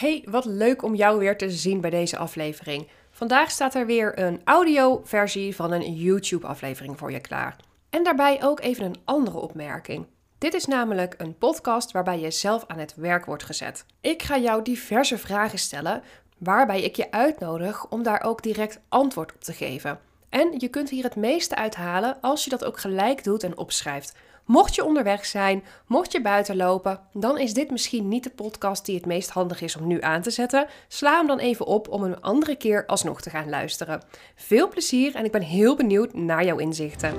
Hey, wat leuk om jou weer te zien bij deze aflevering. Vandaag staat er weer een audioversie van een YouTube-aflevering voor je klaar. En daarbij ook even een andere opmerking. Dit is namelijk een podcast waarbij je zelf aan het werk wordt gezet. Ik ga jou diverse vragen stellen, waarbij ik je uitnodig om daar ook direct antwoord op te geven. En je kunt hier het meeste uithalen als je dat ook gelijk doet en opschrijft. Mocht je onderweg zijn, mocht je buiten lopen, dan is dit misschien niet de podcast die het meest handig is om nu aan te zetten. Sla hem dan even op om een andere keer alsnog te gaan luisteren. Veel plezier en ik ben heel benieuwd naar jouw inzichten.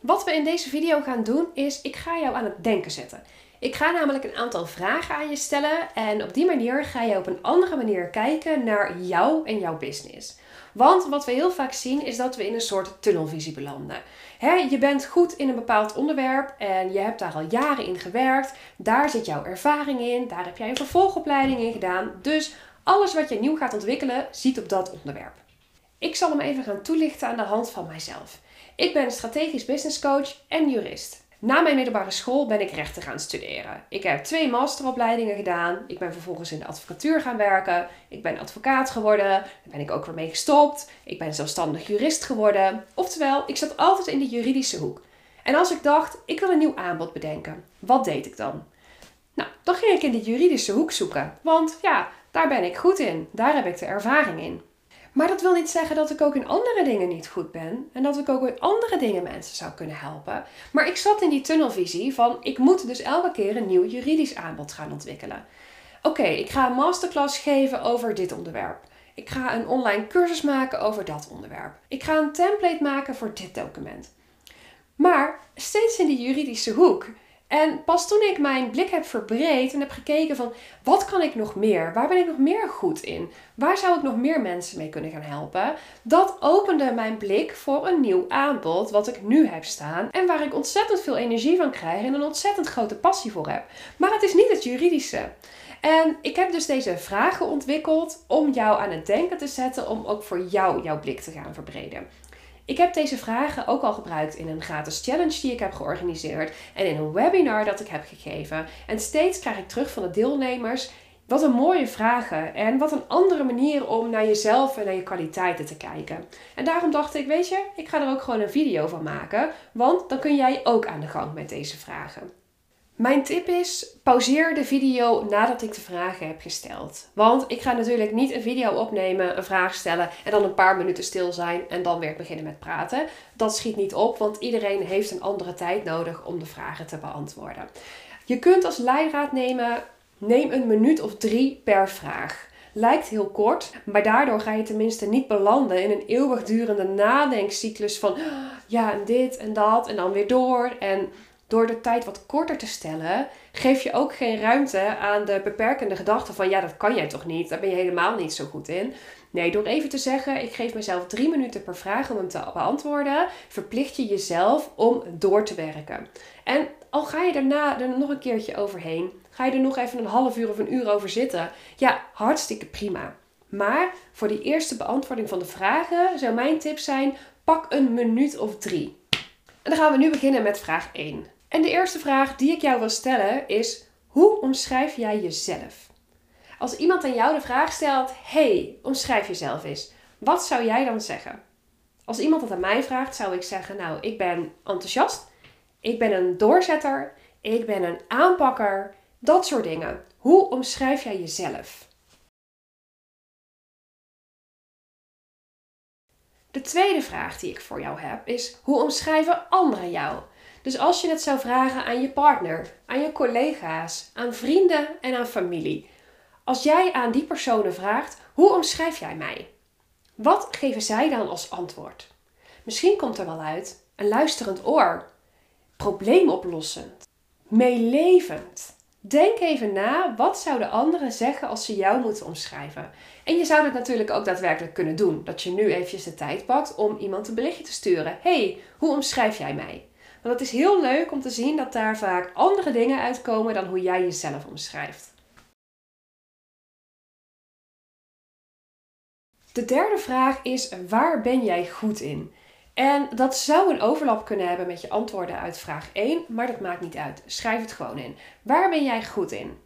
Wat we in deze video gaan doen is, ik ga jou aan het denken zetten. Ik ga namelijk een aantal vragen aan je stellen en op die manier ga je op een andere manier kijken naar jou en jouw business. Want wat we heel vaak zien is dat we in een soort tunnelvisie belanden. je bent goed in een bepaald onderwerp en je hebt daar al jaren in gewerkt. Daar zit jouw ervaring in, daar heb jij een vervolgopleiding in gedaan. Dus alles wat je nieuw gaat ontwikkelen, ziet op dat onderwerp. Ik zal hem even gaan toelichten aan de hand van mijzelf. Ik ben strategisch business coach en jurist. Na mijn middelbare school ben ik rechten gaan studeren. Ik heb twee masteropleidingen gedaan. Ik ben vervolgens in de advocatuur gaan werken. Ik ben advocaat geworden. Daar ben ik ook weer mee gestopt. Ik ben zelfstandig jurist geworden. Oftewel, ik zat altijd in de juridische hoek. En als ik dacht, ik wil een nieuw aanbod bedenken, wat deed ik dan? Nou, dan ging ik in de juridische hoek zoeken. Want ja, daar ben ik goed in. Daar heb ik de ervaring in. Maar dat wil niet zeggen dat ik ook in andere dingen niet goed ben. En dat ik ook in andere dingen mensen zou kunnen helpen. Maar ik zat in die tunnelvisie van ik moet dus elke keer een nieuw juridisch aanbod gaan ontwikkelen. Oké, ik ga een masterclass geven over dit onderwerp. Ik ga een online cursus maken over dat onderwerp. Ik ga een template maken voor dit document. Maar steeds in die juridische hoek. En pas toen ik mijn blik heb verbreed en heb gekeken van wat kan ik nog meer? Waar ben ik nog meer goed in? Waar zou ik nog meer mensen mee kunnen gaan helpen? Dat opende mijn blik voor een nieuw aanbod wat ik nu heb staan en waar ik ontzettend veel energie van krijg en een ontzettend grote passie voor heb. Maar het is niet het juridische. En ik heb dus deze vragen ontwikkeld om jou aan het denken te zetten, om ook voor jou jouw blik te gaan verbreden. Ik heb deze vragen ook al gebruikt in een gratis challenge die ik heb georganiseerd en in een webinar dat ik heb gegeven. En steeds krijg ik terug van de deelnemers. Wat een mooie vragen en wat een andere manier om naar jezelf en naar je kwaliteiten te kijken. En daarom dacht ik, weet je, ik ga er ook gewoon een video van maken, want dan kun jij ook aan de gang met deze vragen. Mijn tip is: pauzeer de video nadat ik de vragen heb gesteld. Want ik ga natuurlijk niet een video opnemen, een vraag stellen en dan een paar minuten stil zijn en dan weer beginnen met praten. Dat schiet niet op, want iedereen heeft een andere tijd nodig om de vragen te beantwoorden. Je kunt als leidraad nemen: neem een minuut of drie per vraag. Lijkt heel kort, maar daardoor ga je tenminste niet belanden in een eeuwigdurende nadenkcyclus van ja, en dit en dat en dan weer door. En door de tijd wat korter te stellen, geef je ook geen ruimte aan de beperkende gedachte van ja, dat kan jij toch niet, daar ben je helemaal niet zo goed in. Nee, door even te zeggen, ik geef mezelf drie minuten per vraag om hem te beantwoorden, verplicht je jezelf om door te werken. En al ga je daarna er nog een keertje overheen, ga je er nog even een half uur of een uur over zitten, ja, hartstikke prima. Maar voor die eerste beantwoording van de vragen zou mijn tip zijn: pak een minuut of drie. En dan gaan we nu beginnen met vraag 1. En de eerste vraag die ik jou wil stellen is: hoe omschrijf jij jezelf? Als iemand aan jou de vraag stelt: hey, omschrijf jezelf eens. Wat zou jij dan zeggen? Als iemand dat aan mij vraagt, zou ik zeggen: Nou, ik ben enthousiast. Ik ben een doorzetter. Ik ben een aanpakker. Dat soort dingen. Hoe omschrijf jij jezelf? De tweede vraag die ik voor jou heb is: hoe omschrijven anderen jou? Dus als je het zou vragen aan je partner, aan je collega's, aan vrienden en aan familie. Als jij aan die personen vraagt, hoe omschrijf jij mij? Wat geven zij dan als antwoord? Misschien komt er wel uit een luisterend oor, probleemoplossend, meelevend. Denk even na, wat zouden anderen zeggen als ze jou moeten omschrijven? En je zou het natuurlijk ook daadwerkelijk kunnen doen. Dat je nu eventjes de tijd pakt om iemand een berichtje te sturen. hey, hoe omschrijf jij mij? Want het is heel leuk om te zien dat daar vaak andere dingen uitkomen dan hoe jij jezelf omschrijft. De derde vraag is: waar ben jij goed in? En dat zou een overlap kunnen hebben met je antwoorden uit vraag 1, maar dat maakt niet uit. Schrijf het gewoon in. Waar ben jij goed in?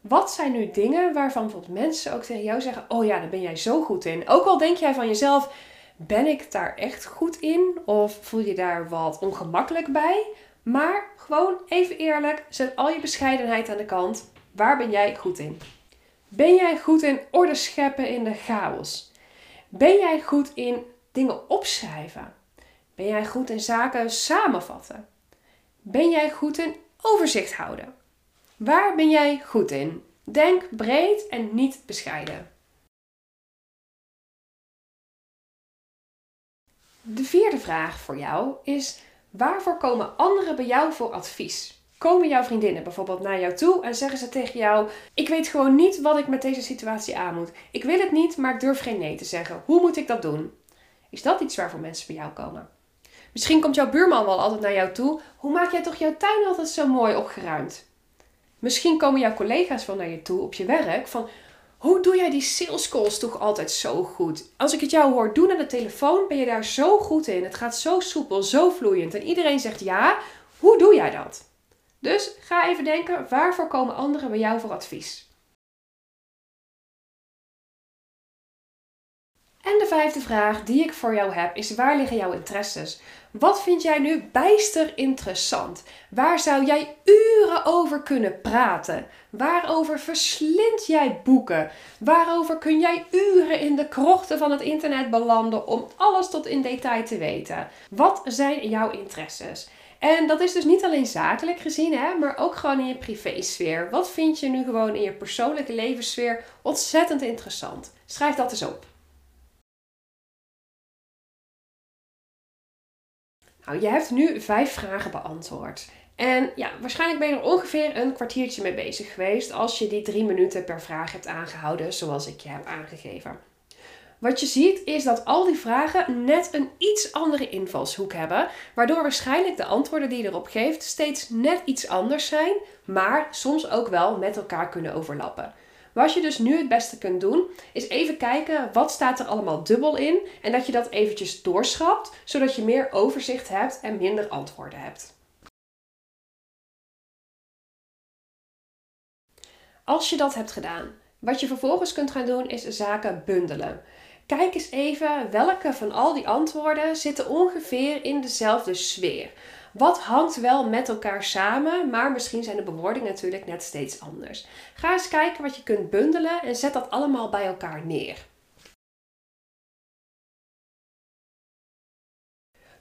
Wat zijn nu dingen waarvan bijvoorbeeld mensen ook tegen jou zeggen: Oh ja, daar ben jij zo goed in. Ook al denk jij van jezelf: Ben ik daar echt goed in? Of voel je daar wat ongemakkelijk bij? Maar gewoon even eerlijk, zet al je bescheidenheid aan de kant. Waar ben jij goed in? Ben jij goed in orde scheppen in de chaos? Ben jij goed in dingen opschrijven? Ben jij goed in zaken samenvatten? Ben jij goed in overzicht houden? Waar ben jij goed in? Denk breed en niet bescheiden. De vierde vraag voor jou is: waarvoor komen anderen bij jou voor advies? Komen jouw vriendinnen bijvoorbeeld naar jou toe en zeggen ze tegen jou: Ik weet gewoon niet wat ik met deze situatie aan moet. Ik wil het niet, maar ik durf geen nee te zeggen. Hoe moet ik dat doen? Is dat iets waarvoor mensen bij jou komen? Misschien komt jouw buurman wel altijd naar jou toe. Hoe maak jij toch jouw tuin altijd zo mooi opgeruimd? Misschien komen jouw collega's wel naar je toe op je werk van hoe doe jij die sales calls toch altijd zo goed? Als ik het jou hoor doen aan de telefoon, ben je daar zo goed in. Het gaat zo soepel, zo vloeiend. En iedereen zegt ja. Hoe doe jij dat? Dus ga even denken, waarvoor komen anderen bij jou voor advies? En de vijfde vraag die ik voor jou heb is: waar liggen jouw interesses? Wat vind jij nu bijster interessant? Waar zou jij uren over kunnen praten? Waarover verslind jij boeken? Waarover kun jij uren in de krochten van het internet belanden om alles tot in detail te weten? Wat zijn jouw interesses? En dat is dus niet alleen zakelijk gezien, hè, maar ook gewoon in je privésfeer. Wat vind je nu gewoon in je persoonlijke levenssfeer ontzettend interessant? Schrijf dat eens op. Nou, je hebt nu vijf vragen beantwoord. En ja, waarschijnlijk ben je er ongeveer een kwartiertje mee bezig geweest als je die drie minuten per vraag hebt aangehouden, zoals ik je heb aangegeven. Wat je ziet is dat al die vragen net een iets andere invalshoek hebben, waardoor waarschijnlijk de antwoorden die je erop geeft steeds net iets anders zijn, maar soms ook wel met elkaar kunnen overlappen. Wat je dus nu het beste kunt doen, is even kijken wat staat er allemaal dubbel in en dat je dat eventjes doorschrapt, zodat je meer overzicht hebt en minder antwoorden hebt. Als je dat hebt gedaan, wat je vervolgens kunt gaan doen is zaken bundelen. Kijk eens even welke van al die antwoorden zitten ongeveer in dezelfde sfeer. Wat hangt wel met elkaar samen, maar misschien zijn de bewoordingen natuurlijk net steeds anders. Ga eens kijken wat je kunt bundelen en zet dat allemaal bij elkaar neer.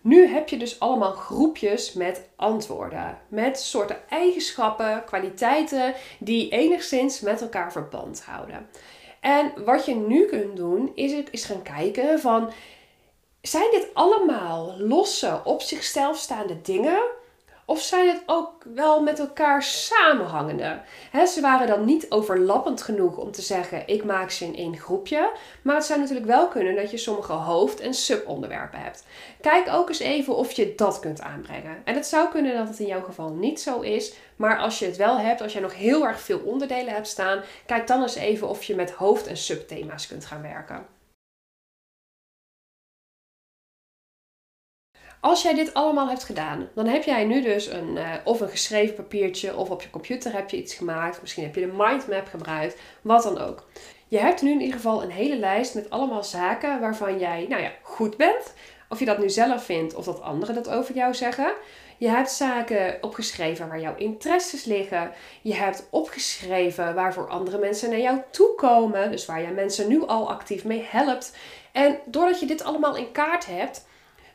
Nu heb je dus allemaal groepjes met antwoorden, met soorten eigenschappen, kwaliteiten die enigszins met elkaar verband houden. En wat je nu kunt doen, is, is gaan kijken van zijn dit allemaal losse, op zichzelf staande dingen? Of zijn het ook wel met elkaar samenhangende? ze waren dan niet overlappend genoeg om te zeggen: ik maak ze in één groepje. Maar het zou natuurlijk wel kunnen dat je sommige hoofd- en subonderwerpen hebt. Kijk ook eens even of je dat kunt aanbrengen. En het zou kunnen dat het in jouw geval niet zo is. Maar als je het wel hebt, als je nog heel erg veel onderdelen hebt staan, kijk dan eens even of je met hoofd- en subthema's kunt gaan werken. Als jij dit allemaal hebt gedaan, dan heb jij nu dus een, uh, of een geschreven papiertje of op je computer heb je iets gemaakt. Misschien heb je de mindmap gebruikt, wat dan ook. Je hebt nu in ieder geval een hele lijst met allemaal zaken waarvan jij nou ja, goed bent. Of je dat nu zelf vindt of dat anderen dat over jou zeggen. Je hebt zaken opgeschreven waar jouw interesses liggen. Je hebt opgeschreven waarvoor andere mensen naar jou toe komen. Dus waar jij mensen nu al actief mee helpt. En doordat je dit allemaal in kaart hebt,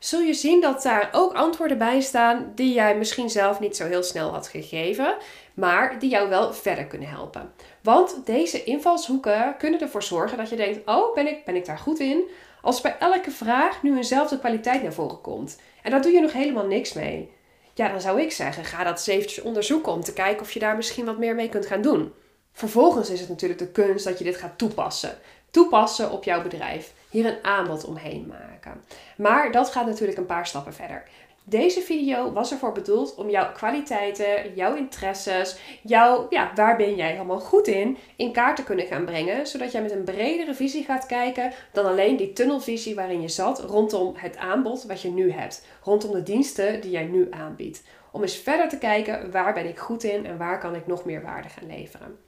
zul je zien dat daar ook antwoorden bij staan die jij misschien zelf niet zo heel snel had gegeven, maar die jou wel verder kunnen helpen. Want deze invalshoeken kunnen ervoor zorgen dat je denkt: oh, ben ik, ben ik daar goed in? Als bij elke vraag nu eenzelfde kwaliteit naar voren komt. En daar doe je nog helemaal niks mee. Ja, dan zou ik zeggen: ga dat eens eventjes onderzoeken om te kijken of je daar misschien wat meer mee kunt gaan doen. Vervolgens is het natuurlijk de kunst dat je dit gaat toepassen. Toepassen op jouw bedrijf. Hier een aanbod omheen maken. Maar dat gaat natuurlijk een paar stappen verder. Deze video was ervoor bedoeld om jouw kwaliteiten, jouw interesses, jouw, ja, waar ben jij helemaal goed in, in kaart te kunnen gaan brengen. Zodat jij met een bredere visie gaat kijken dan alleen die tunnelvisie waarin je zat rondom het aanbod wat je nu hebt. Rondom de diensten die jij nu aanbiedt. Om eens verder te kijken waar ben ik goed in en waar kan ik nog meer waarde gaan leveren.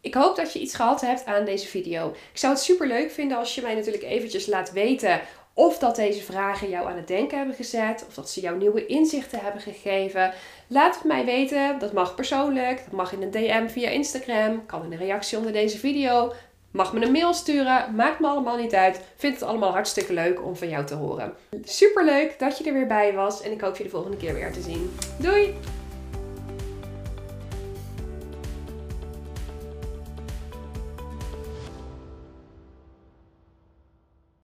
Ik hoop dat je iets gehad hebt aan deze video. Ik zou het super leuk vinden als je mij natuurlijk eventjes laat weten of dat deze vragen jou aan het denken hebben gezet, of dat ze jou nieuwe inzichten hebben gegeven. Laat het mij weten. Dat mag persoonlijk, dat mag in een DM via Instagram, kan in een reactie onder deze video. Mag me een mail sturen, maakt me allemaal niet uit. Vind het allemaal hartstikke leuk om van jou te horen. Super leuk dat je er weer bij was en ik hoop je de volgende keer weer te zien. Doei!